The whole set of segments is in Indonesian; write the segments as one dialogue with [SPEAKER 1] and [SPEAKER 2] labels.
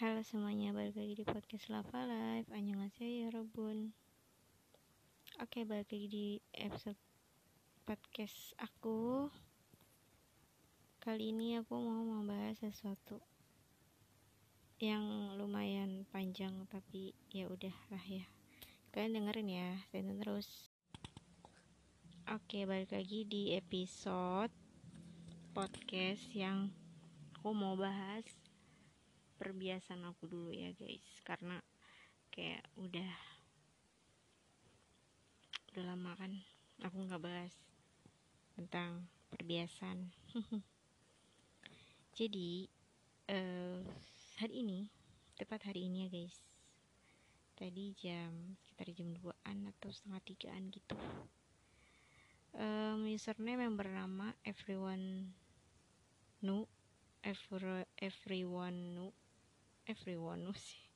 [SPEAKER 1] Halo semuanya, balik lagi di podcast Lava Live Annyeonghaseyo Robun Oke, balik lagi di episode podcast aku. Kali ini aku mau membahas sesuatu Yang lumayan panjang tapi ya udah lah ya. Kalian dengerin ya, tune terus. Oke, balik lagi di episode podcast yang aku mau bahas perbiasaan aku dulu ya guys. Karena kayak udah udah lama kan aku nggak bahas tentang perbiasaan. Jadi uh, hari ini tepat hari ini ya guys. Tadi jam sekitar jam 2an atau setengah tigaan gitu. Um, username yang bernama everyone nu every, everyone nu everyone sih.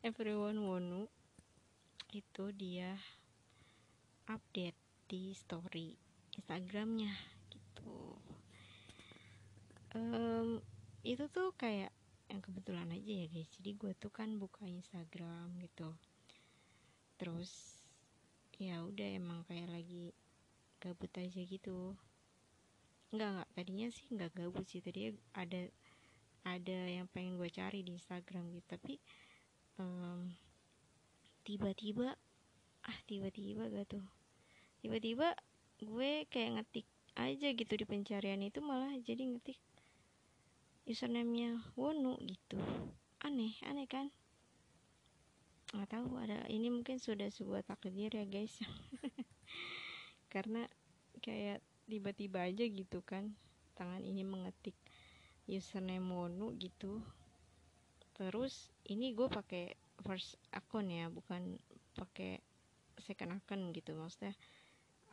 [SPEAKER 1] Everyone wonu itu dia update di story Instagramnya gitu. Um, itu tuh kayak yang kebetulan aja ya guys. Jadi gue tuh kan buka Instagram gitu. Terus ya udah emang kayak lagi gabut aja gitu. Enggak enggak tadinya sih enggak gabut sih. Tadi ada ada yang pengen gue cari di Instagram gitu. Tapi um, tiba-tiba ah tiba-tiba gak tuh. Tiba-tiba gue kayak ngetik aja gitu di pencarian itu malah jadi ngetik username-nya Wonu gitu. Aneh aneh kan? Nggak tahu ada ini mungkin sudah sebuah takdir ya guys. Karena kayak tiba-tiba aja gitu kan tangan ini mengetik username Monu gitu. Terus ini gue pakai first akun ya bukan pakai second akun gitu. Maksudnya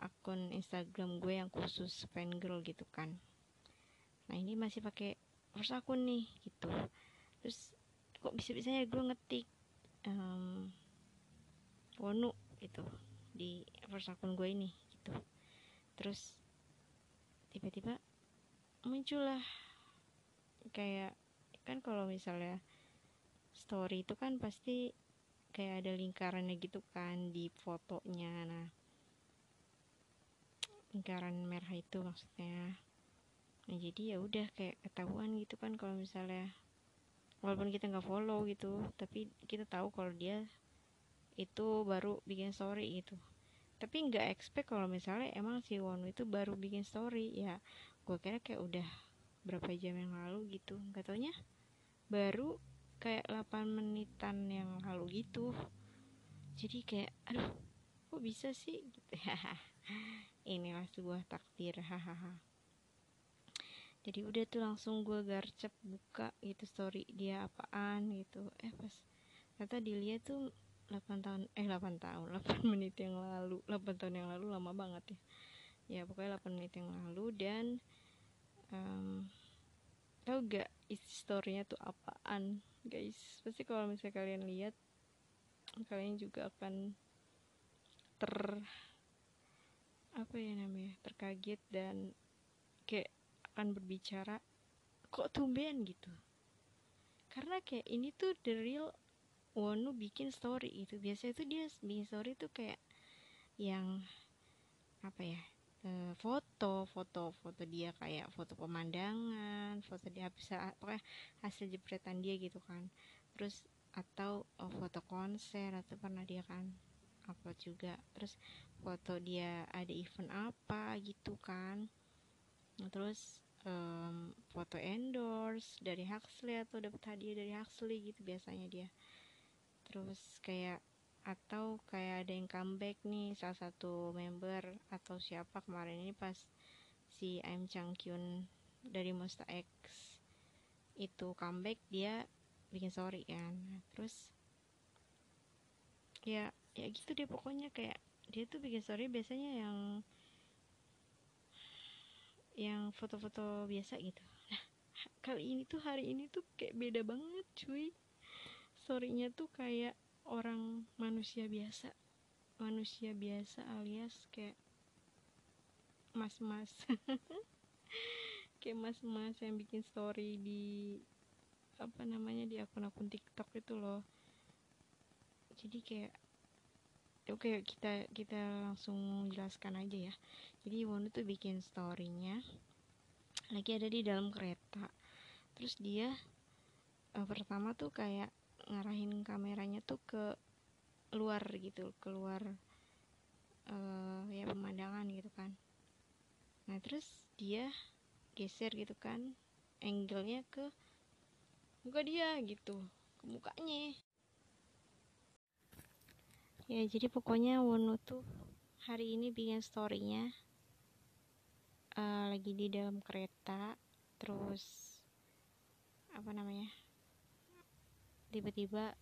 [SPEAKER 1] akun Instagram gue yang khusus fan girl gitu kan. Nah ini masih pakai first akun nih gitu. Terus kok bisa bisanya gue ngetik um, Wonu gitu di first akun gue ini gitu. Terus tiba-tiba muncullah kayak kan kalau misalnya story itu kan pasti kayak ada lingkarannya gitu kan di fotonya. Nah lingkaran merah itu maksudnya. Nah jadi ya udah kayak ketahuan gitu kan kalau misalnya walaupun kita nggak follow gitu tapi kita tahu kalau dia itu baru bikin story gitu. Tapi nggak expect kalau misalnya emang si Wonu itu baru bikin story ya gue kira kayak udah berapa jam yang lalu gitu. Nggak taunya baru kayak 8 menitan yang lalu gitu. Jadi kayak aduh kok bisa sih? Gitu. Inilah sebuah takdir hahaha. Jadi udah tuh langsung gue garcep buka gitu story dia apaan gitu. Eh pas ternyata dilihat tuh 8 tahun eh 8 tahun 8 menit yang lalu 8 tahun yang lalu lama banget ya. Ya pokoknya 8 menit yang lalu dan um, tau gak isi storynya tuh apaan guys? Pasti kalau misalnya kalian lihat kalian juga akan ter apa ya namanya terkaget dan kayak akan berbicara kok tumben? gitu. Karena kayak ini tuh the real Wonu bikin story itu biasanya tuh dia bikin story tuh kayak yang apa ya Eh, foto foto foto dia kayak foto pemandangan foto dia bisa pokoknya hasil jepretan dia gitu kan. Terus atau oh, foto konser atau pernah dia kan upload juga. Terus foto dia ada event apa gitu kan. Terus um, foto endorse dari Huxley atau dapat hadiah dari Huxley gitu biasanya dia. Terus kayak atau kayak ada yang comeback nih salah satu member atau siapa kemarin ini pas si I'm Chang dari Monster X itu comeback dia bikin story kan. Terus ya ya gitu deh pokoknya. Kayak dia tuh bikin story biasanya yang yang foto-foto biasa gitu. Nah kali ini tuh hari ini tuh kayak beda banget cuy. Storynya tuh kayak orang manusia biasa manusia biasa alias kayak mas-mas. Kayak mas-mas yang bikin story di apa namanya di akun-akun TikTok itu loh. Jadi kayak oke kita kita langsung jelaskan aja ya. Jadi Wonu tuh bikin storynya lagi ada di dalam kereta. Terus dia uh, pertama tuh kayak ngarahin kameranya tuh ke luar gitu keluar uh, ya pemandangan gitu kan. Nah terus dia geser gitu kan angle-nya ke muka dia gitu ke mukanya. Ya jadi pokoknya Wono tuh hari ini bikin storynya uh, lagi di dalam kereta terus apa namanya tiba-tiba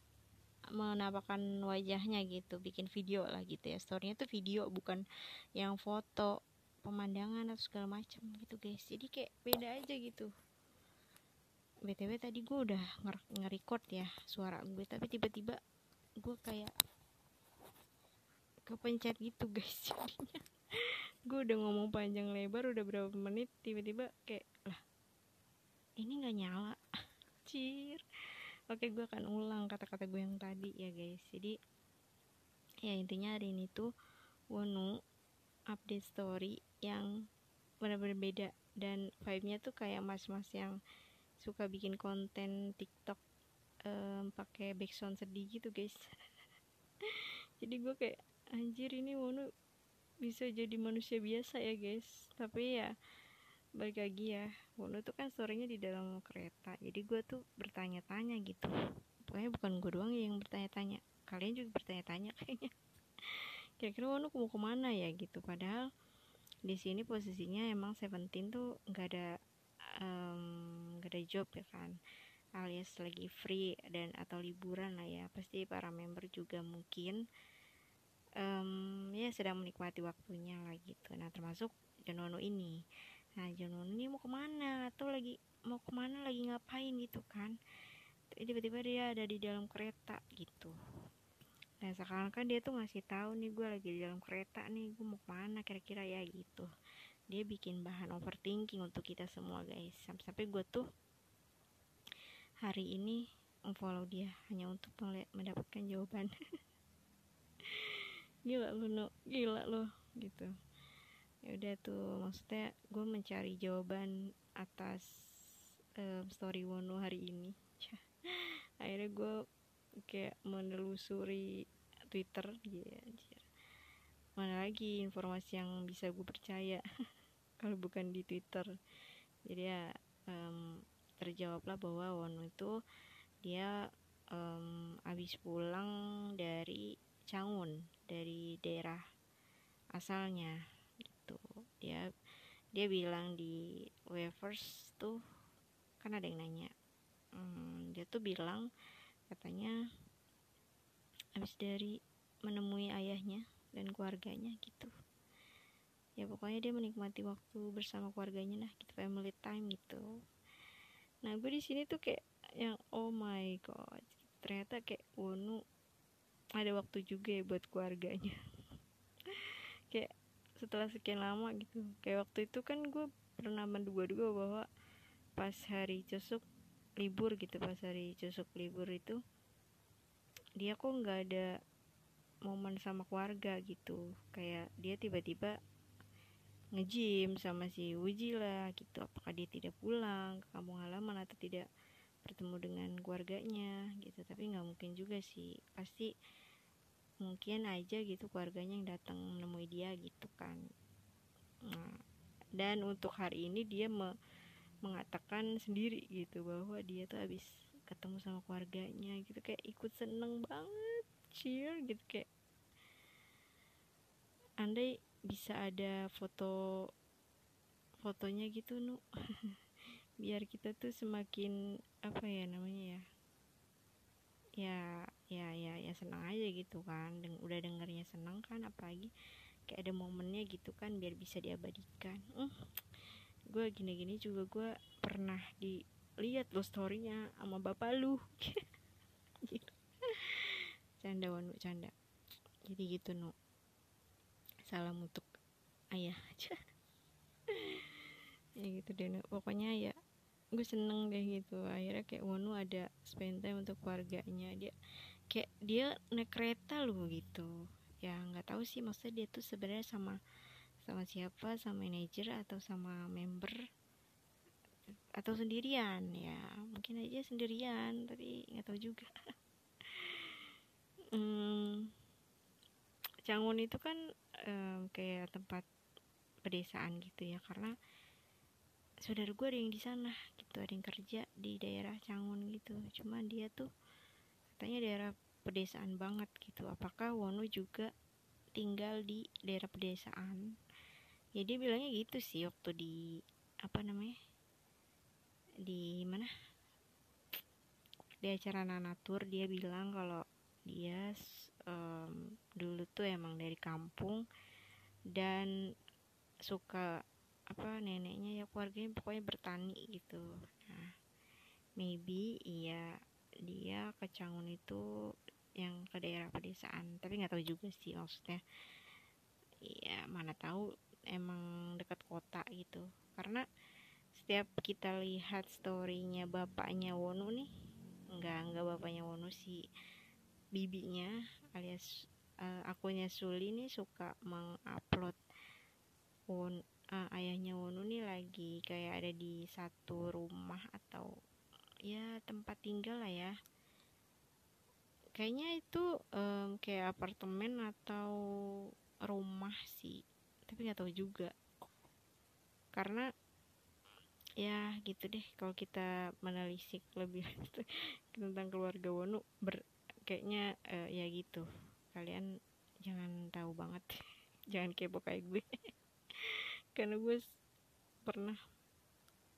[SPEAKER 1] menampakkan wajahnya gitu bikin video lah gitu ya. Storynya tuh video bukan yang foto pemandangan atau segala macam gitu guys. Jadi kayak beda aja gitu. Btw tadi gue udah nge-record ya suara gue tapi tiba-tiba gue kayak kepencet gitu guys. Jadinya gue udah ngomong panjang lebar udah berapa menit tiba-tiba kayak lah ini nggak nyala. Cir oke gue akan ulang kata-kata gue yang tadi ya guys. Jadi ya intinya hari ini tuh Wonu update story yang benar-benar beda. Dan vibe-nya tuh kayak mas-mas yang suka bikin konten TikTok um, pakai background sedih gitu guys. Jadi gue kayak anjir ini Wono bisa jadi manusia biasa ya guys. Tapi ya balik lagi ya. Wono tuh kan storynya di dalam kereta. Jadi gue tuh bertanya-tanya gitu. Pokoknya bukan gue doang yang bertanya-tanya. Kalian juga bertanya-tanya kayaknya. Kira-kira Wono mau ke mana ya gitu. Padahal di sini posisinya emang Seventeen tuh nggak ada um, gak ada job ya kan. Alias lagi free dan atau liburan lah ya. Pasti para member juga mungkin um, ya sedang menikmati waktunya lah gitu. Nah termasuk Jonono ini nah Jonono ini mau ke mana? Atau lagi mau ke mana? Lagi ngapain? Gitu kan. Tiba-tiba dia ada di dalam kereta gitu. Nah sekarang kan dia tuh ngasih tahu nih gue lagi di dalam kereta nih gue mau ke mana kira-kira ya? Gitu. Dia bikin bahan overthinking untuk kita semua guys. Sampai-sampai gue tuh hari ini follow dia hanya untuk mendapatkan jawaban. Gila lo no gila lo gitu ya udah tuh maksudnya gue mencari jawaban atas um, story Wono hari ini. Akhirnya gue kayak menelusuri Twitter anjir. Mana lagi informasi yang bisa gue percaya? Kalau bukan di Twitter. Jadi ya um, terjawablah bahwa Wono itu dia um, habis pulang dari Cangun dari daerah asalnya dia dia bilang di waivers tuh kan ada yang nanya um, dia tuh bilang katanya habis dari menemui ayahnya dan keluarganya gitu. Ya pokoknya dia menikmati waktu bersama keluarganya lah gitu family time gitu. Nah gue di sini tuh kayak yang oh my god ternyata kayak Wonu ada waktu juga ya buat keluarganya. Kayak setelah sekian lama gitu. Kayak waktu itu kan gue pernah menduga-duga bahwa pas hari cusuk libur gitu pas hari cusuk libur itu dia kok nggak ada momen sama keluarga gitu. Kayak dia tiba-tiba ngejim sama si Uji lah gitu. Apakah dia tidak pulang ke kampung halaman atau tidak bertemu dengan keluarganya gitu. Tapi nggak mungkin juga sih. Pasti mungkin aja gitu keluarganya yang datang menemui dia gitu kan. Nah, dan untuk hari ini dia me mengatakan sendiri gitu bahwa dia tuh habis ketemu sama keluarganya gitu kayak ikut seneng banget cheer gitu kayak andai bisa ada foto fotonya gitu nu. Biar kita tuh semakin apa ya namanya ya? Ya ya ya ya senang aja gitu kan udah dengernya senang kan apalagi kayak ada momennya gitu kan biar bisa diabadikan. Uh, gue gini-gini juga gue pernah dilihat lo storynya sama bapak lu. Gitu canda wanu canda. Jadi gitu nu salam untuk ayah aja. Ya gitu deh pokoknya ya gue seneng deh gitu. Akhirnya kayak Wonu ada spend time untuk keluarganya. Dia kayak dia naik kereta loh gitu. Ya nggak tahu sih maksudnya dia tuh sebenarnya sama sama siapa sama manajer atau sama member atau sendirian. Ya mungkin aja sendirian tapi nggak tahu juga. Hmm, Canggun itu kan um, kayak tempat pedesaan gitu ya karena saudara gue ada yang di sana gitu ada yang kerja di daerah Canggun gitu. Cuma dia tuh katanya daerah pedesaan banget gitu. Apakah Wono juga tinggal di daerah pedesaan? Ya bilangnya gitu sih waktu di apa namanya di mana? Di acara nanatur dia bilang kalau dia um, dulu tuh emang dari kampung dan suka apa neneknya ya keluarganya pokoknya bertani gitu. Nah maybe iya dia ke Cangun itu yang ke daerah pedesaan. Tapi nggak tahu juga sih maksudnya. Ya mana tahu emang dekat kota gitu. Karena setiap kita lihat storynya bapaknya Wonu nih enggak enggak bapaknya Wonu sih bibinya alias uh, akunnya Suli nih suka mengupload Won uh, ayahnya Wonu nih lagi kayak ada di satu rumah atau ya tempat tinggal lah ya. Kayaknya itu um, kayak apartemen atau rumah sih tapi nggak tahu juga. Karena ya gitu deh kalau kita menelisik lebih tentang keluarga Wonu ber kayaknya uh, ya gitu. Kalian jangan tahu banget jangan kepo kayak gue. Karena gue pernah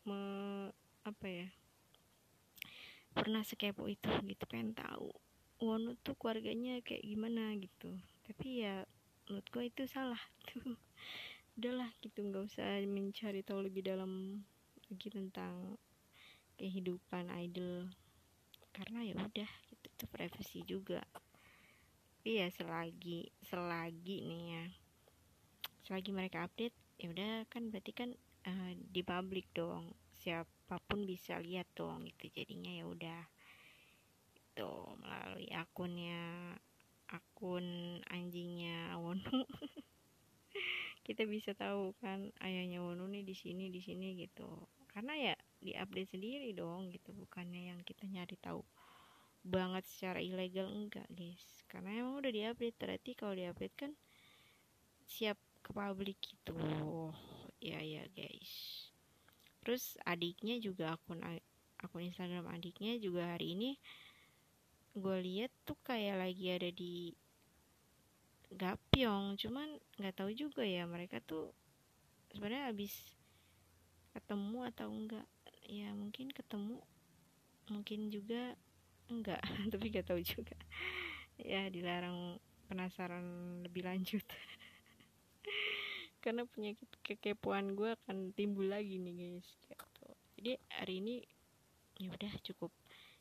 [SPEAKER 1] me, apa ya pernah sekepo itu gitu pengen tahu Wono tuh keluarganya kayak gimana? Gitu. Tapi ya menurut gue itu salah. Tuh udahlah gitu nggak usah mencari tahu lebih dalam lagi tentang kehidupan idol. Karena ya udah gitu itu privasi juga. Iya selagi selagi nih ya selagi mereka update ya udah kan berarti kan uh, di publik dong siapa pun bisa lihat dong gitu. Jadinya ya udah itu melalui akunnya akun anjingnya Wonu. Kita bisa tahu kan ayahnya Wonu nih di sini di sini gitu. Karena ya di update sendiri dong gitu bukannya yang kita nyari tahu banget secara ilegal enggak guys. Karena emang udah di update berarti kalau di update kan siap ke publik gitu. Ya ya guys terus adiknya juga akun akun Instagram adiknya juga hari ini gue lihat tuh kayak lagi ada di Gapyong cuman nggak tahu juga ya mereka tuh sebenarnya habis ketemu atau enggak ya mungkin ketemu mungkin juga enggak tapi gak tahu juga. Ya dilarang penasaran lebih lanjut karena penyakit kekepoan gue akan timbul lagi nih guys gitu. jadi hari ini ya udah cukup.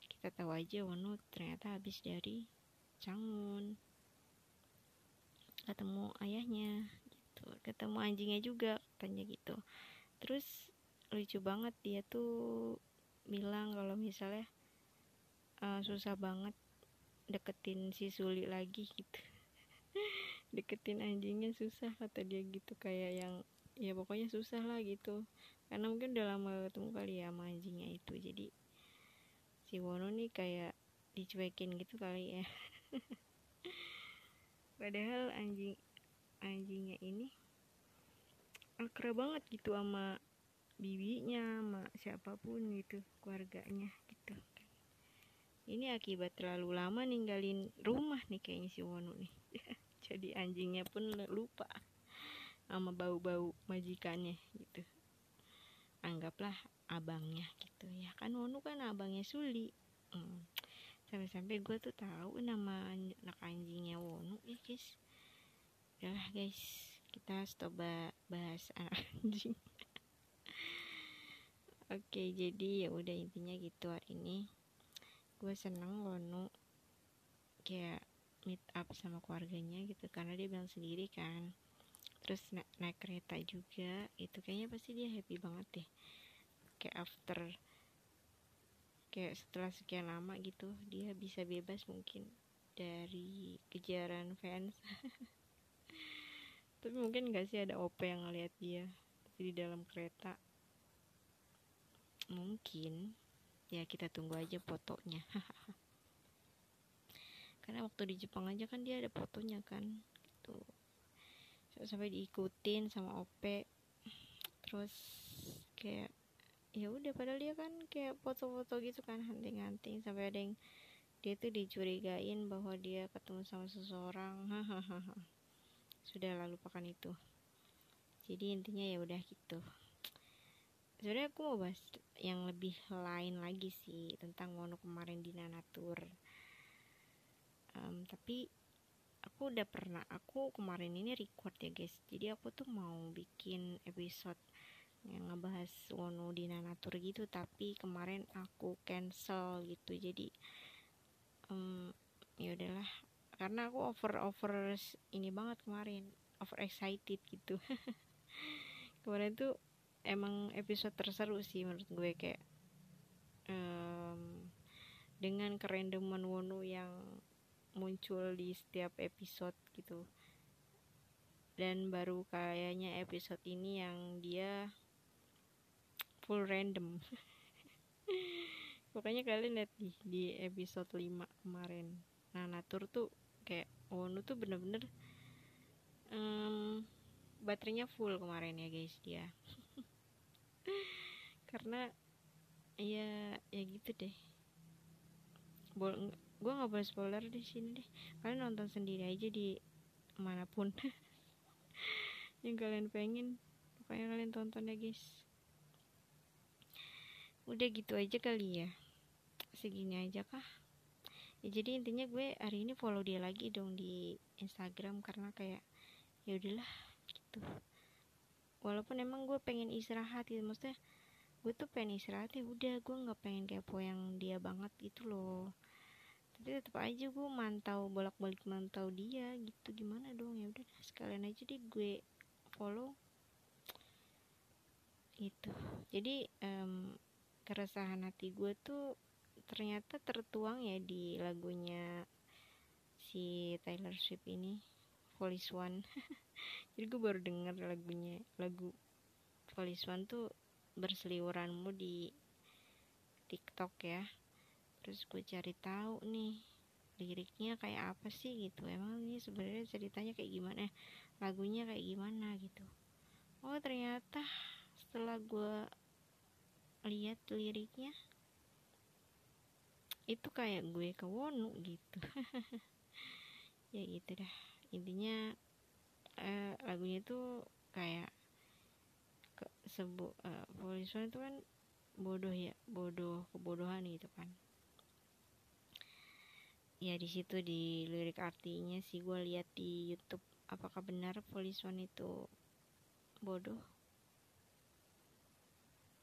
[SPEAKER 1] Kita tahu aja Wonu ternyata habis dari Cangun ketemu ayahnya gitu. Ketemu anjingnya juga katanya gitu. Terus lucu banget dia tuh bilang kalau misalnya uh, susah banget deketin si Suli lagi gitu deketin anjingnya susah kata dia gitu kayak yang ya pokoknya susah lah gitu. Karena mungkin udah lama ketemu kali ya sama anjingnya itu jadi si Wono nih kayak dicuekin gitu kali ya. Padahal anjing anjingnya ini akrab banget gitu sama bibinya sama siapa pun gitu keluarganya gitu. Ini akibat terlalu lama ninggalin rumah nih kayaknya si Wono nih jadi anjingnya pun lupa sama bau-bau majikannya gitu. Anggaplah abangnya gitu. Ya kan Wono kan abangnya Suli. Hmm. sampai-sampai gue tuh tahu nama anak anjingnya Wono ya guys. Udah guys. Kita stop bahas anjing. Oke jadi ya udah intinya gitu hari ini. Gue seneng Wono kayak meet up sama keluarganya gitu karena dia bilang sendiri kan. Terus na naik kereta juga itu kayaknya pasti dia happy banget deh. Kayak after kayak setelah sekian lama gitu dia bisa bebas mungkin dari kejaran fans. Tapi mungkin gak sih ada OP yang ngeliat dia di dalam kereta? Mungkin. Ya kita tunggu aja fotonya karena waktu di Jepang aja kan dia ada fotonya kan gitu. Sampai diikutin sama OP terus kayak ya udah padahal dia kan kayak foto-foto gitu kan hunting-hunting. Sampai ada yang dia tuh dicurigain bahwa dia ketemu sama seseorang. Hahaha. Sudah lalu lupakan itu. Jadi intinya ya udah gitu. Sebenarnya aku mau bahas yang lebih lain lagi sih tentang Wono kemarin di Nanatur um, tapi aku udah pernah aku kemarin ini record ya guys. Jadi aku tuh mau bikin episode yang ngebahas Wono di Nanatur gitu tapi kemarin aku cancel gitu. Jadi um, ya udahlah. Karena aku over over ini banget kemarin over excited gitu. Kemarin tuh emang episode terseru sih menurut gue kayak um, dengan kerendaman Wono yang muncul di setiap episode gitu. Dan baru kayaknya episode ini yang dia full random. Pokoknya kalian lihat di, di episode 5 kemarin. Nah natur tuh kayak Wonu tuh bener-bener um, baterainya full kemarin ya guys dia. Karena ya ya gitu deh. Bol gue nggak boleh spoiler di sini deh. Kalian nonton sendiri aja di mana pun. Yang kalian pengen. Pokoknya kalian tonton ya guys. Udah gitu aja kali ya. Segini aja kah? Ya jadi intinya gue hari ini follow dia lagi dong di Instagram karena kayak ya udahlah gitu. Walaupun emang gue pengen istirahat gitu maksudnya gue tuh pengen istirahat ya udah gue nggak pengen kepo yang dia banget gitu loh tapi tetap aja gue mantau bolak balik mantau dia gitu. Gimana dong? Ya udah sekalian aja deh gue follow. Gitu. Jadi um, keresahan hati gue tuh ternyata tertuang ya di lagunya si Taylor Swift ini Police One. Jadi gue baru denger lagunya lagu Police One tuh berseliweranmu di TikTok ya terus gue cari tahu nih liriknya kayak apa sih gitu. Emang ini sebenarnya ceritanya kayak gimana? Lagunya kayak gimana gitu. Oh ternyata setelah gue lihat liriknya itu kayak gue ke Wonu gitu. Ya gitu dah. Intinya eh, lagunya tuh kayak ke sebu eh, itu kan bodoh ya bodoh kebodohan gitu kan ya di situ di lirik artinya sih gue lihat di YouTube apakah benar Policeman itu bodoh?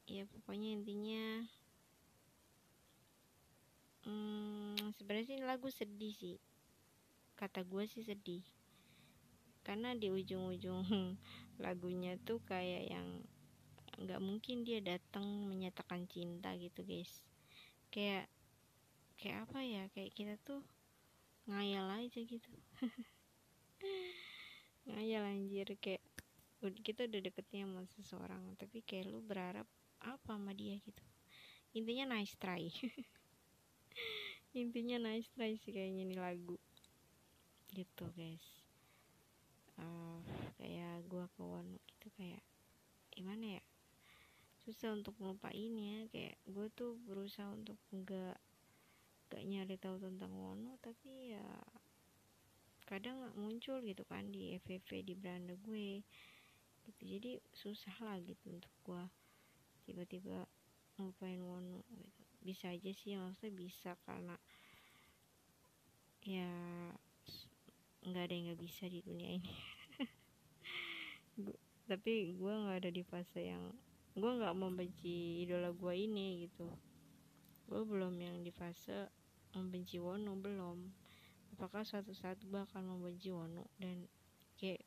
[SPEAKER 1] Ya pokoknya intinya hmm, sebenarnya sih lagu sedih sih. Kata gue sih sedih. Karena di ujung-ujung lagunya tuh kayak yang nggak mungkin dia datang menyatakan cinta gitu guys. Kayak kayak apa ya kayak kita tuh ngayal aja gitu. Ngayal anjir kayak kita udah deketnya sama seseorang tapi kayak lu berharap apa sama dia gitu. Intinya nice try. Intinya nice try sih kayaknya ini lagu. Gitu guys. Uh, kayak gua kawan gitu kayak gimana ya? Susah untuk ngelupain ya kayak gue tuh berusaha untuk enggak gak nyari tahu tentang Wono tapi ya kadang muncul gitu kan di FVV di beranda gue gitu. Jadi susah lah gitu untuk gue tiba-tiba ngupain Wono gitu. Bisa aja sih maksudnya bisa karena ya nggak ada yang nggak bisa di dunia ini. Tapi gue nggak ada di fase yang gue nggak membenci idola gue ini gitu. Gue belum yang di fase membenci Wono belum. Apakah suatu saat gue akan membenci Wono? Dan kayak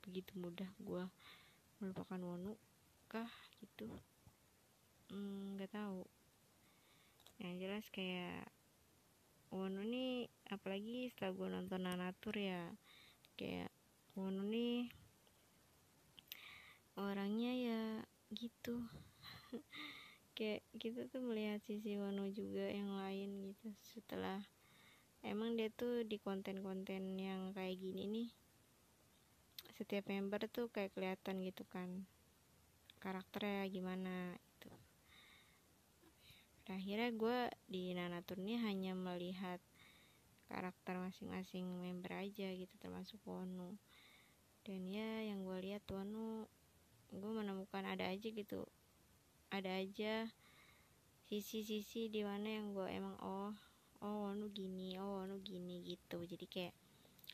[SPEAKER 1] begitu mudah gue melupakan Wono kah gitu? Hmm, nggak hmm, tahu. Yang jelas kayak Wono nih apalagi setelah gue nonton Nanatur ya kayak Wono nih orangnya ya gitu kayak kita tuh melihat sisi Wono juga yang lain gitu setelah emang dia tuh di konten-konten yang kayak gini nih setiap member tuh kayak kelihatan gitu kan karakternya gimana itu akhirnya gue di Nanatur ini hanya melihat karakter masing-masing member aja gitu termasuk Wonu dan ya yang gue lihat Wonu gue menemukan ada aja gitu ada aja sisi-sisi di mana yang gue emang oh oh Wonu gini oh Wonu gini gitu. Jadi kayak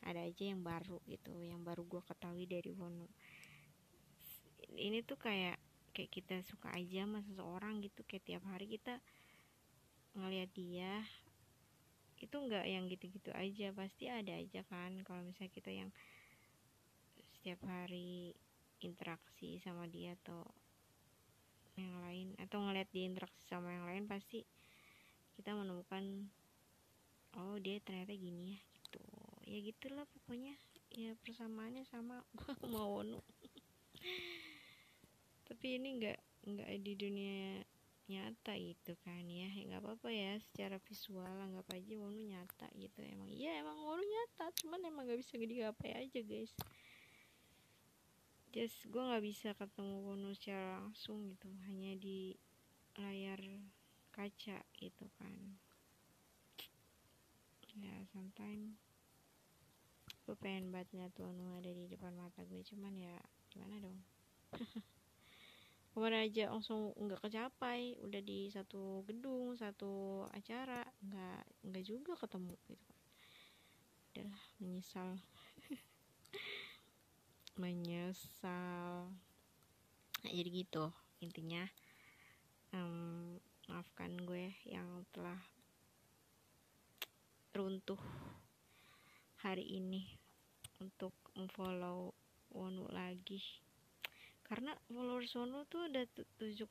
[SPEAKER 1] ada aja yang baru gitu yang baru gue ketahui dari Wono ini tuh kayak kayak kita suka aja sama seseorang gitu. Kayak tiap hari kita ngeliat dia itu nggak yang gitu-gitu aja. Pasti ada aja kan kalau misalnya kita yang setiap hari interaksi sama dia atau yang lain atau ngeliat dia interaksi sama yang lain pasti kita menemukan oh dia ternyata gini ya gitu. Ya gitulah pokoknya. Ya persamaannya sama mau Wono tapi ini nggak nggak di dunia nyata gitu kan ya. Ya nggak apa-apa ya secara visual anggap aja Wono nyata gitu. Emang iya emang Wono nyata cuman emang nggak bisa digapai aja guys just gue nggak bisa ketemu Wono secara langsung gitu hanya di layar kaca gitu kan. Ya sometimes gue pengen banget ngeliat Wonu ada di depan mata gue cuman ya gimana dong. Kemarin aja langsung nggak kecapai udah di satu gedung satu acara nggak nggak juga ketemu gitu kan. Udahlah menyesal menyesal. Nah, jadi gitu intinya. Um, maafkan gue yang telah runtuh hari ini untuk memfollow Wonu lagi. Karena followers Wonu tuh udah 7,5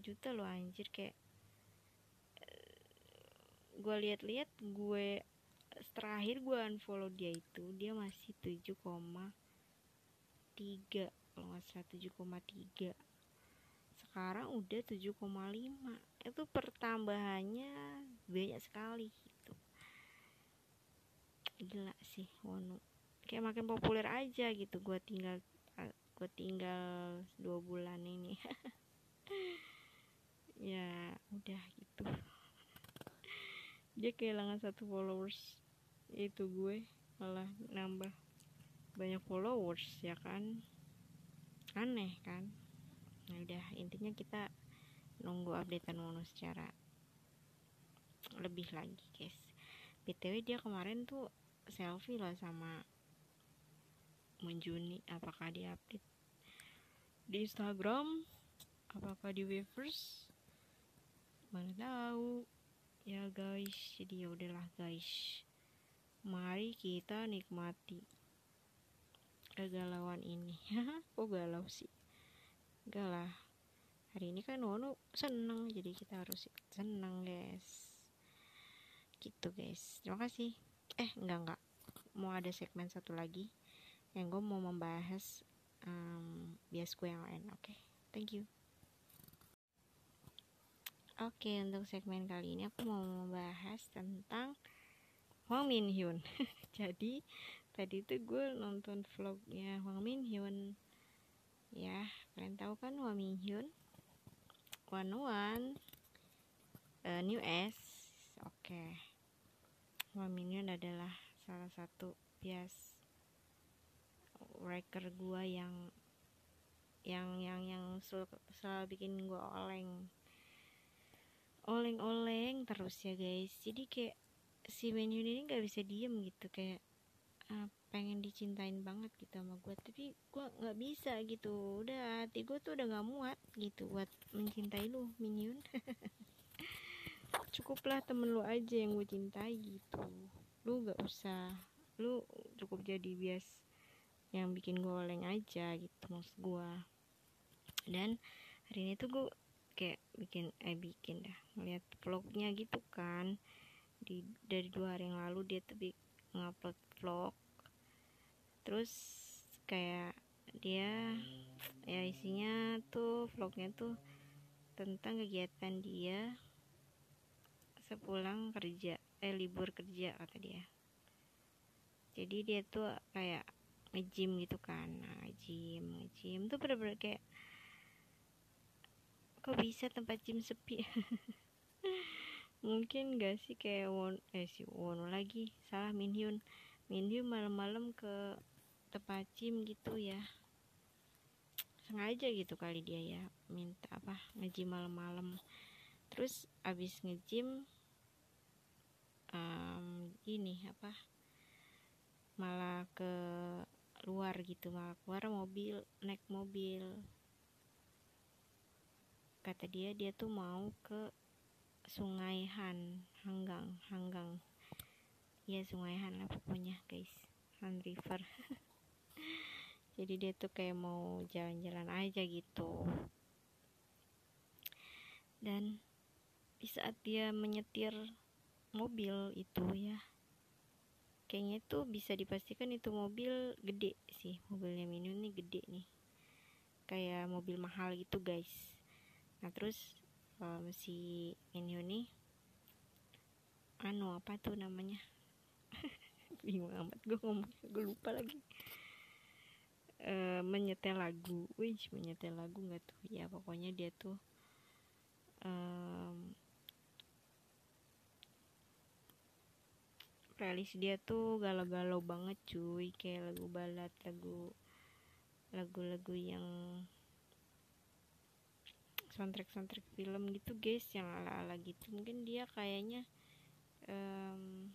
[SPEAKER 1] juta loh anjir. Kayak gue lihat-lihat gue terakhir gue unfollow dia itu dia masih 7,3 kalau nggak salah 7,3 sekarang udah 7,5 itu pertambahannya banyak sekali gila sih Wonu kayak makin populer aja gitu gue tinggal gue tinggal dua bulan ini. Ya udah gitu. Dia kehilangan satu followers. Itu gue malah nambah banyak followers ya kan? Aneh kan? Nah udah intinya kita nunggu updatean Wono secara lebih lagi guys. Btw dia kemarin tuh selfie lah sama Menjuni apakah di update di Instagram? Apakah di Weverse? Mana tahu. Ya guys. Jadi ya udahlah guys. Mari kita nikmati kegalauan ini. Kok galau sih? Enggak lah. Hari ini kan Wono seneng jadi kita harus seneng guys. Gitu guys. Terima kasih. Eh enggak enggak. Mau ada segmen satu lagi yang gue mau membahas um, biasku yang lain. Oke okay? thank you. Oke okay, untuk segmen kali ini aku mau membahas tentang Hwang Min Hyun. Jadi tadi itu gue nonton vlognya Hwang Min Hyun. Ya kalian tahu kan Hwang Min Hyun? One one. Uh, new S. Oke. Okay. Minion adalah salah satu bias wrecker gua yang yang yang yang selalu, selalu bikin gua oleng. Oleng-oleng terus ya guys. Jadi kayak si Minion ini nggak bisa diem gitu kayak uh, pengen dicintain banget gitu sama gue tapi gue nggak bisa gitu. Udah hati gue tuh udah nggak muat gitu buat mencintai lu Minion cukuplah temen lu aja yang gue cintai gitu. Lu gak usah lu cukup jadi bias yang bikin gue oleng aja gitu maksud gue dan hari ini tuh gue kayak bikin eh bikin dah ngeliat vlognya gitu kan. Di dari dua hari yang lalu dia tuh ngupload vlog. Terus kayak dia ya isinya tuh vlognya tuh tentang kegiatan dia sepulang kerja eh libur kerja kata dia. Jadi dia tuh kayak ngejim gitu kan. Nah, ngejim ngejim tuh bener-bener kayak kok bisa tempat gym sepi? Mungkin gak sih kayak Won eh si Wono lagi? Salah Minhyun Minhyun malam-malam ke tempat gym gitu ya. Sengaja gitu kali dia ya minta apa ngejim malam-malam. Terus abis ngejim um, ini apa malah ke luar gitu malah keluar mobil naik mobil. Kata dia dia tuh mau ke sungai Han Hanggang Hanggang ya sungai Han lah pokoknya guys. Han River. Jadi dia tuh kayak mau jalan-jalan aja gitu. Dan di saat dia menyetir mobil itu ya kayaknya itu bisa dipastikan itu mobil gede sih. Mobilnya Minu nih gede nih. Kayak mobil mahal gitu guys. Nah terus um, si Minu nih anu apa tuh namanya bingung amat gue ngomong gue lupa lagi. Uh, menyetel lagu, wih menyetel lagu nggak tuh? Ya pokoknya dia tuh um, playlist dia tuh galau-galau banget cuy. Kayak lagu balad lagu lagu-lagu yang soundtrack soundtrack film gitu guys yang ala-ala gitu. Mungkin dia kayaknya um,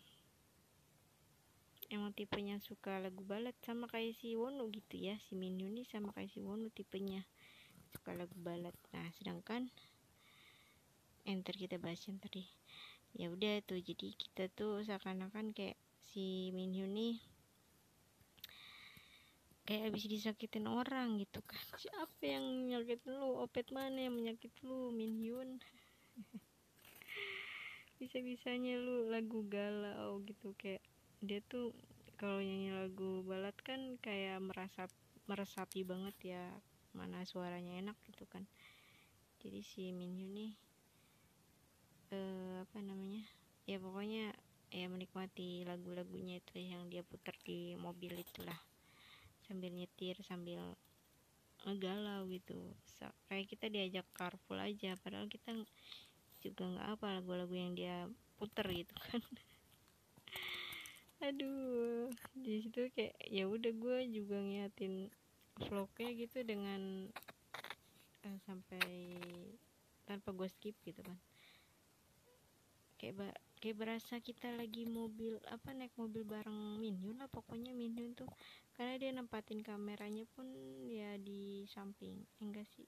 [SPEAKER 1] emang tipenya suka lagu balad sama kayak si Wono gitu ya si Minyu nih sama kayak si Wono tipenya suka lagu balad nah sedangkan enter kita bahas yang tadi. Ya udah tuh jadi kita tuh seakan-akan kayak si Minyu nih kayak habis disakitin orang gitu kan. Siapa yang nyakitin lu? Opet mana yang menyakit lu Minhyun? Bisa-bisanya lu lagu galau gitu kayak dia tuh kalau nyanyi lagu balad kan kayak merasa meresapi banget ya mana suaranya enak gitu kan. Jadi si Minyu nih eh, apa namanya ya pokoknya ya menikmati lagu-lagunya itu yang dia putar di mobil itulah. Sambil nyetir sambil ngegalau gitu. Kayak kita diajak carpool aja padahal kita juga nggak apa lagu-lagu yang dia puter gitu kan aduh di situ kayak ya udah gue juga ngiatin vlognya gitu dengan uh, sampai tanpa gue skip gitu kan. Kayak ba kayak berasa kita lagi mobil apa naik mobil bareng Minhyun lah pokoknya Minhyun tuh. Karena dia nempatin kameranya pun ya di samping enggak sih?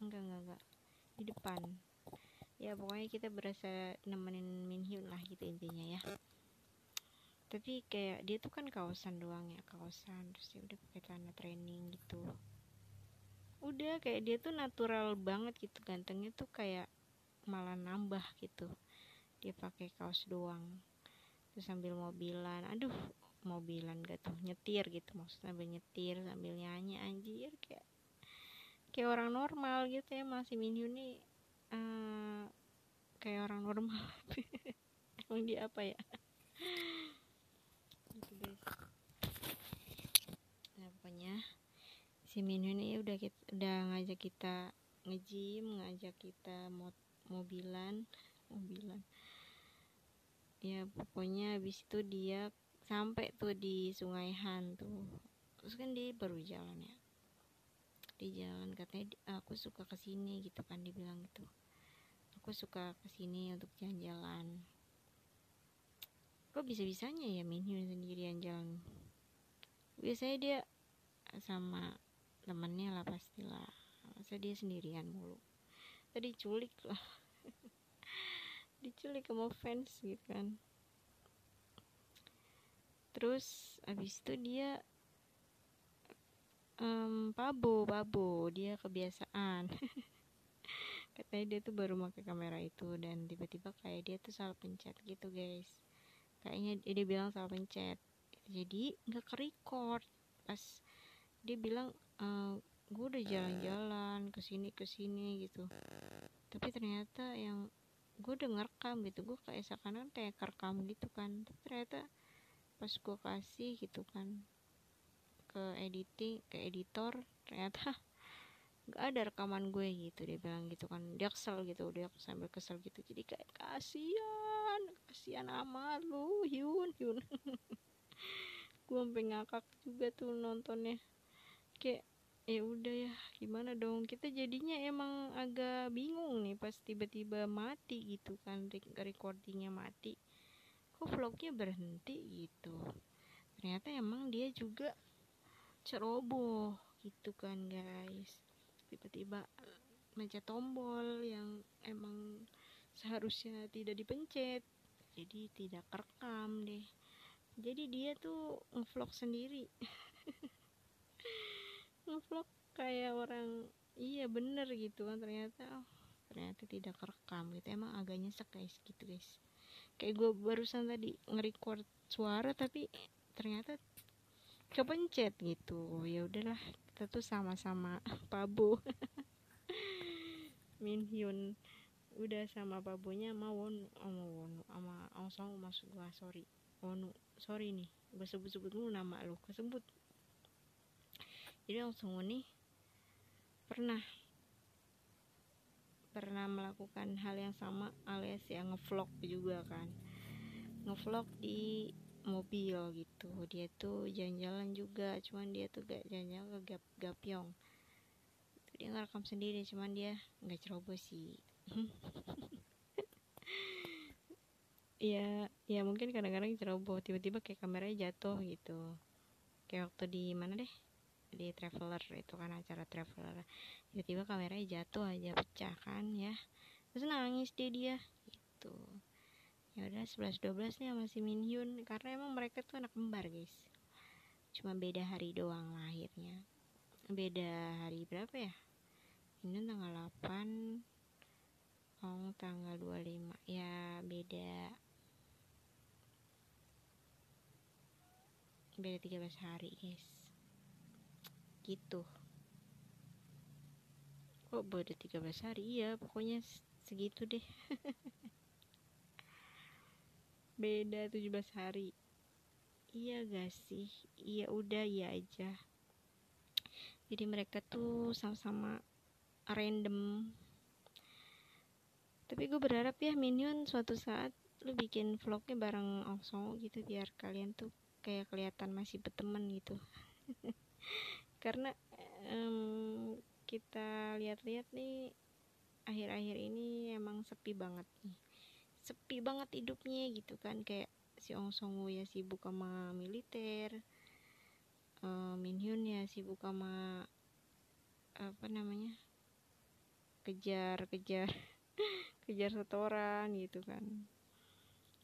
[SPEAKER 1] Enggak enggak enggak. Di depan. Ya pokoknya kita berasa nemenin Minhyun lah gitu intinya ya tapi kayak dia tuh kan kaosan doang ya kaosan. Terus dia udah pakai celana training gitu. Udah kayak dia tuh natural banget gitu. Gantengnya tuh kayak malah nambah gitu. Dia pakai kaos doang. Terus sambil mobilan. Aduh mobilan gak tuh? Nyetir gitu. Maksudnya sambil nyetir sambil nyanyi. Anjir kayak kayak orang normal gitu ya masih Minyu nih uh, kayak orang normal. Emang dia apa ya si Minho ini udah kita, udah ngajak kita ngejim ngajak kita mot mobilan mobilan. Ya pokoknya habis itu dia sampai tuh di Sungai Han tuh. Terus kan dia baru jalan ya. Di jalan katanya aku suka ke sini gitu kan dibilang gitu. Aku suka ke sini untuk jalan-jalan. Kok bisa-bisanya ya Minhyun sendirian jalan? Biasanya dia sama temennya lah pastilah. Masa dia sendirian mulu. Tadi culik lah. Diculik sama fans gitu kan. Terus abis itu dia um, pabo pabo. Dia kebiasaan. Katanya dia tuh baru pakai kamera itu dan tiba-tiba kayak dia tuh salah pencet gitu guys. Kayaknya dia bilang salah pencet. Jadi nggak ke record pas dia bilang e, eh, gue udah jalan-jalan ke sini ke sini gitu. Tapi ternyata yang gue udah ngerekam gitu gue kayak seakan kayak kerekam gitu kan. Tapi ternyata pas gue kasih gitu kan ke editing ke editor ternyata nggak ada rekaman gue gitu dia bilang gitu kan. Dia kesel gitu dia sambil kesel gitu. Jadi kayak kasihan kasihan amat lu Hyun Hyun. Gue sampai ngakak juga tuh nontonnya kayak ya udah ya gimana dong? Kita jadinya emang agak bingung nih pas tiba-tiba mati gitu kan recordingnya mati. Kok vlognya berhenti gitu? Ternyata emang dia juga ceroboh gitu kan guys. Tiba-tiba mencet tombol yang emang seharusnya tidak dipencet. Jadi tidak kerekam deh. Jadi dia tuh ngevlog sendiri ngevlog kayak orang iya bener gitu kan ternyata oh, ternyata tidak kerekam gitu. Emang agak nyesek guys gitu guys. Kayak gue barusan tadi nge-record suara tapi ternyata kepencet gitu. Ya udahlah kita tuh sama-sama Pabo. Min Hyun. Udah sama Pabonya sama Won sama Wonu sama Ong masuk gua sorry. Wonu sorry nih gue sebut-sebut dulu nama lu kesebut jadi Ong Song nih pernah pernah melakukan hal yang sama alias yang ngevlog juga kan. Ngevlog di mobil gitu. Dia tuh jalan-jalan juga cuman dia tuh gak jalan-jalan ke Gap Gapyong dia ngerekam sendiri cuman dia nggak ceroboh sih. Ya ya mungkin kadang-kadang ceroboh tiba-tiba kayak kameranya jatuh gitu. Kayak waktu di mana deh di traveler itu kan acara traveler. Tiba-tiba kameranya jatuh aja pecah kan ya. Terus nangis dia dia. Gitu. Ya udah 11 12 nih sama si Minhyun karena emang mereka tuh anak kembar guys. Cuma beda hari doang lahirnya. Beda hari berapa ya? Ini tanggal 8 Oh tanggal 25 ya beda. Beda 13 hari guys gitu. Kok beda 13 hari? Iya pokoknya segitu deh. Beda 17 hari. Iya gak sih? Iya udah iya aja. Jadi mereka tuh sama-sama random. Tapi gue berharap ya Minion suatu saat lu bikin vlognya bareng Ong gitu biar kalian tuh kayak kelihatan masih berteman gitu karena um, kita lihat-lihat nih akhir-akhir ini emang sepi banget nih. Sepi banget hidupnya gitu kan kayak si Ong Song Woo ya sibuk sama militer uh, Min Hyun ya sibuk sama apa namanya kejar kejar kejar setoran gitu kan.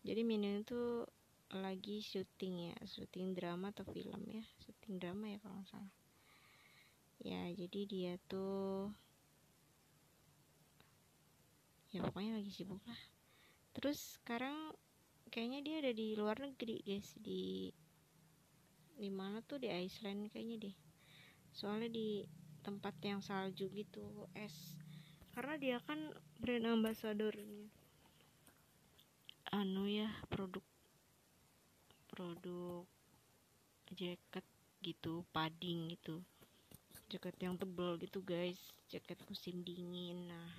[SPEAKER 1] Jadi Min Hyun tuh lagi syuting ya syuting drama atau film ya syuting drama ya kalau nggak salah ya jadi dia tuh ya pokoknya lagi sibuk lah. Terus sekarang kayaknya dia ada di luar negeri guys. Di di mana tuh? Di Iceland kayaknya deh. Soalnya di tempat yang salju gitu es. Karena dia kan brand ambassadornya. Anu ya produk produk jaket gitu padding gitu jaket yang tebel gitu guys. Jaket musim dingin. Nah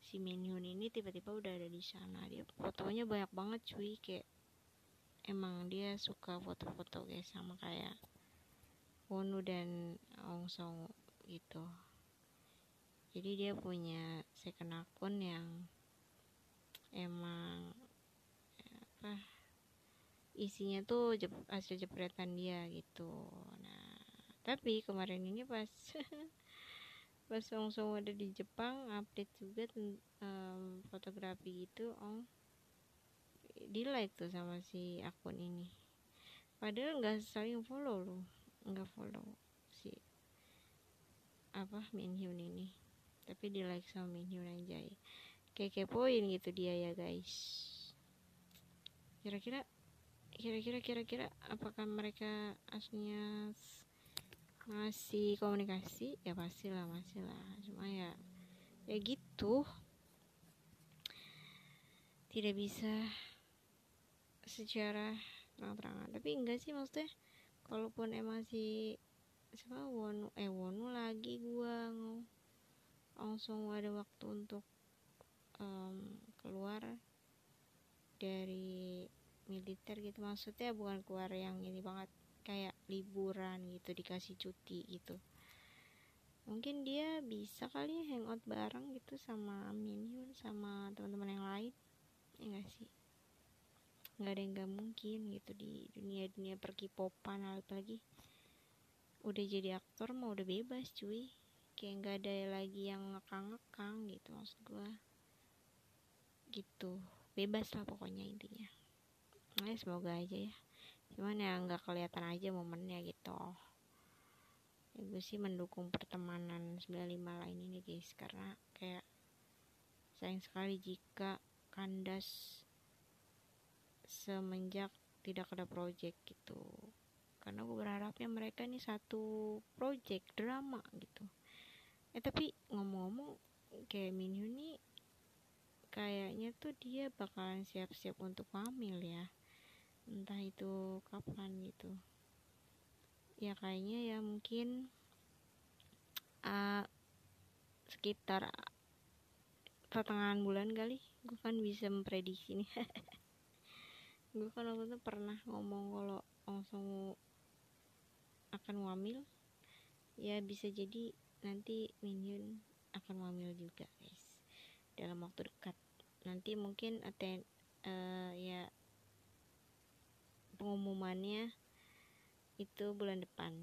[SPEAKER 1] si Minhyun ini tiba-tiba udah ada di sana. Dia fotonya banyak banget cuy. Kayak emang dia suka foto-foto guys sama kayak Wonu dan Ong Song gitu. Jadi dia punya second akun yang emang apa isinya tuh hasil jepretan dia gitu tapi kemarin ini pas pas Ong Song ada di Jepang update juga um, fotografi itu Ong. Di like tuh sama si akun ini. Padahal nggak saling follow loh nggak follow si apa Min Hyun ini. Tapi di like sama Minhyun anjay kayak kepoin gitu dia ya guys. Kira-kira kira-kira kira-kira apakah mereka aslinya masih komunikasi? Ya pasti lah masih lah cuma ya ya gitu. Tidak bisa secara terang-terangan. Tapi enggak sih maksudnya kalaupun emang si siapa? Wonu eh Wonu lagi gua langsung ada waktu untuk um, keluar dari militer gitu. Maksudnya bukan keluar yang ini banget. Kayak liburan gitu dikasih cuti gitu. Mungkin dia bisa kali ya hangout bareng gitu sama Minhyun sama teman-teman yang lain ya gak sih? Nggak ada yang gak mungkin gitu di dunia dunia pergi popan apalagi udah jadi aktor mau udah bebas cuy. Kayak nggak ada lagi yang ngekang-ngekang gitu maksud gue gitu. Bebas lah pokoknya intinya. Nah, semoga aja ya cuman ya nggak kelihatan aja momennya gitu. Ya gue sih mendukung pertemanan 95 lain ini guys. Karena kayak sayang sekali jika kandas semenjak tidak ada project gitu. Karena gue berharapnya mereka ini satu project drama gitu. Eh tapi ngomong-ngomong kayak Minyu nih kayaknya tuh dia bakalan siap-siap untuk hamil ya entah itu kapan gitu. Ya kayaknya ya mungkin uh, sekitar pertengahan bulan kali gue kan bisa memprediksi nih. Gue kan waktu itu pernah ngomong kalau langsung akan wamil. Ya bisa jadi nanti Minyun akan wamil juga guys. Dalam waktu dekat. Nanti mungkin aten uh, ya pengumumannya itu bulan depan.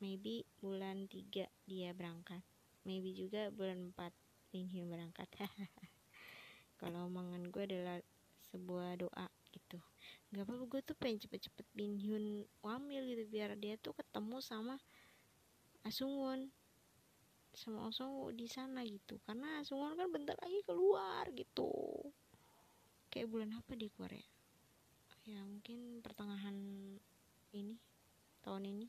[SPEAKER 1] Maybe bulan 3 dia berangkat. Maybe juga bulan 4 Minhyun berangkat. Kalau omongan gue adalah sebuah doa gitu. Nggak apa-apa gue tuh pengen cepet-cepet Minhyun wamil gitu biar dia tuh ketemu sama Asungwon sama Osong di sana gitu. Karena Asungwon kan bentar lagi keluar gitu. Kayak bulan apa di Korea ya mungkin pertengahan ini tahun ini.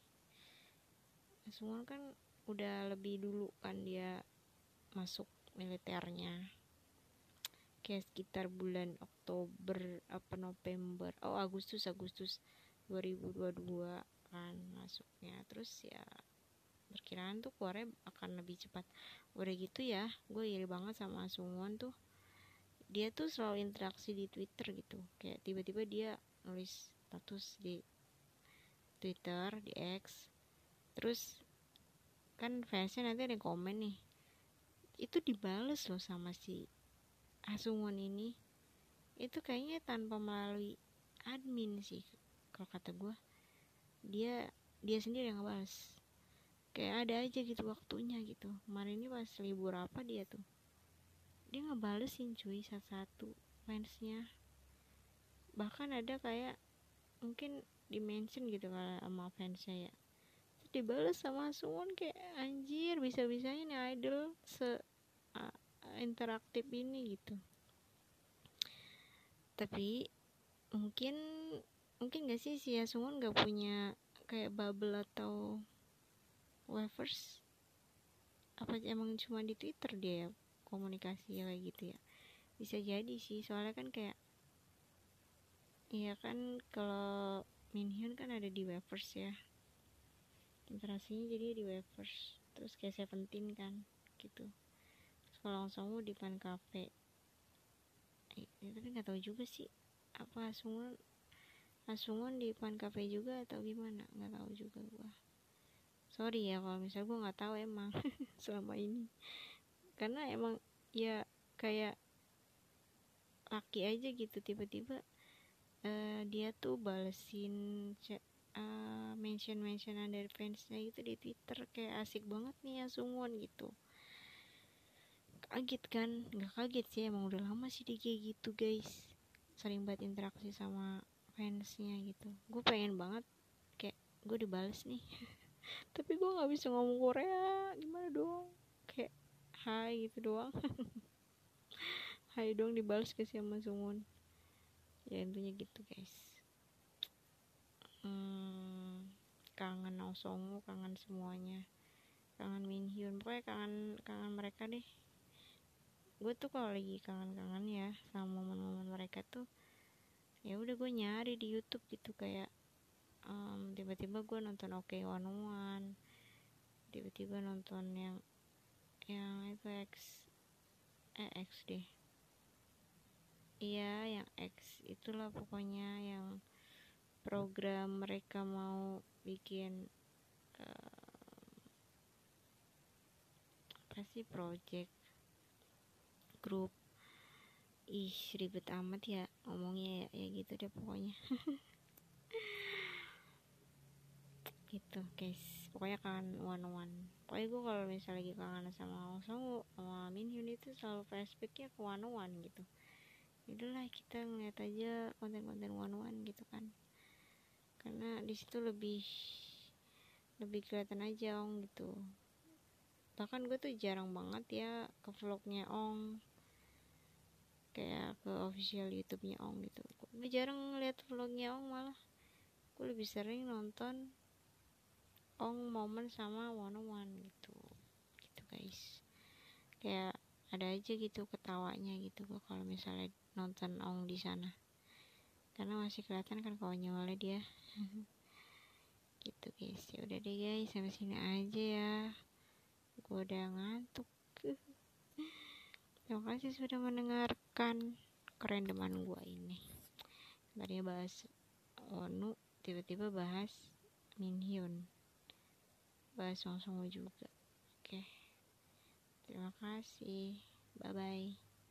[SPEAKER 1] Semua kan udah lebih dulu kan dia masuk militernya. Kayak sekitar bulan Oktober apa November. Oh Agustus Agustus 2022 kan masuknya. Terus ya perkiraan tuh keluarnya akan lebih cepat. Udah gitu ya gue iri banget sama Sungwon tuh dia tuh selalu interaksi di Twitter gitu. Kayak tiba-tiba dia nulis status di Twitter di X. Terus kan fansnya nanti ada yang komen nih itu dibales loh sama si Asungwon ini. Itu kayaknya tanpa melalui admin sih kalau kata gue dia dia sendiri yang ngebales. Kayak ada aja gitu waktunya gitu. Kemarin ini pas libur apa dia tuh dia ngebalesin cuy satu-satu fansnya bahkan ada kayak mungkin dimention gitu kalau sama fans saya terus dibales sama Suwon kayak anjir bisa-bisanya nih idol se interaktif ini gitu. Tapi mungkin mungkin gak sih si Asuwon gak punya kayak bubble atau wafers? Apa emang cuma di Twitter dia ya komunikasi kayak gitu ya. Bisa jadi sih soalnya kan kayak iya kan kalau Minhyun kan ada di Wavers ya. Interaksinya jadi di Wavers terus kayak Seventeen kan gitu. Terus kalau langsung di Pan Cafe. Eh, tapi nggak tahu juga sih apa Asungon Asungon di Pan Cafe juga atau gimana? Nggak tahu juga gua. Sorry ya kalau misalnya gua nggak tahu emang selama ini karena emang ya kayak laki aja gitu tiba-tiba uh, dia tuh balesin uh, mention mentionan dari fansnya gitu di twitter kayak asik banget nih ya Sungwon gitu. Kaget kan? Nggak kaget sih emang udah lama sih dia kayak gitu guys. Sering banget interaksi sama fansnya gitu. Gue pengen banget kayak gue dibales nih. Tapi gue nggak bisa ngomong Korea gimana dong hai gitu doang. Hai doang dibalas ke sama Sungun ya intinya gitu guys. Hmm, kangen Osongu kangen semuanya. Kangen Minhyun pokoknya kangen kangen mereka deh. Gue tuh kalau lagi kangen-kangen ya sama momen-momen mereka tuh ya udah gue nyari di YouTube gitu kayak um, tiba-tiba gue nonton Oke okay One One tiba-tiba nonton yang yang itu X eh X deh. Iya yang X itulah pokoknya yang program mereka mau bikin uh, apa sih project grup ih ribet amat ya ngomongnya ya, ya gitu deh pokoknya gitu guys. Pokoknya kangen one one pokoknya gue kalau misalnya lagi kangen sama Osong sama Minhyun itu selalu flashbacknya ke one one gitu. Itulah kita ngeliat aja konten-konten one one gitu kan. Karena di situ lebih lebih kelihatan aja ong gitu. Bahkan gue tuh jarang banget ya ke vlognya ong. Kayak ke official YouTube-nya ong gitu. Gue jarang ngeliat vlognya ong malah. Gue lebih sering nonton ong momen sama one on one gitu. Gitu guys. Kayak ada aja gitu ketawanya gitu gua kalau misalnya nonton ong di sana. Karena masih kelihatan kan konyolnya dia. Gitu guys. Ya udah deh guys. Sampai sini aja ya. Gua udah ngantuk. Terima kasih sudah mendengarkan kerendeman gua ini. Tadi bahas Onu tiba-tiba bahas Minhyun bahas langsung juga. Oke. Terima kasih. Bye bye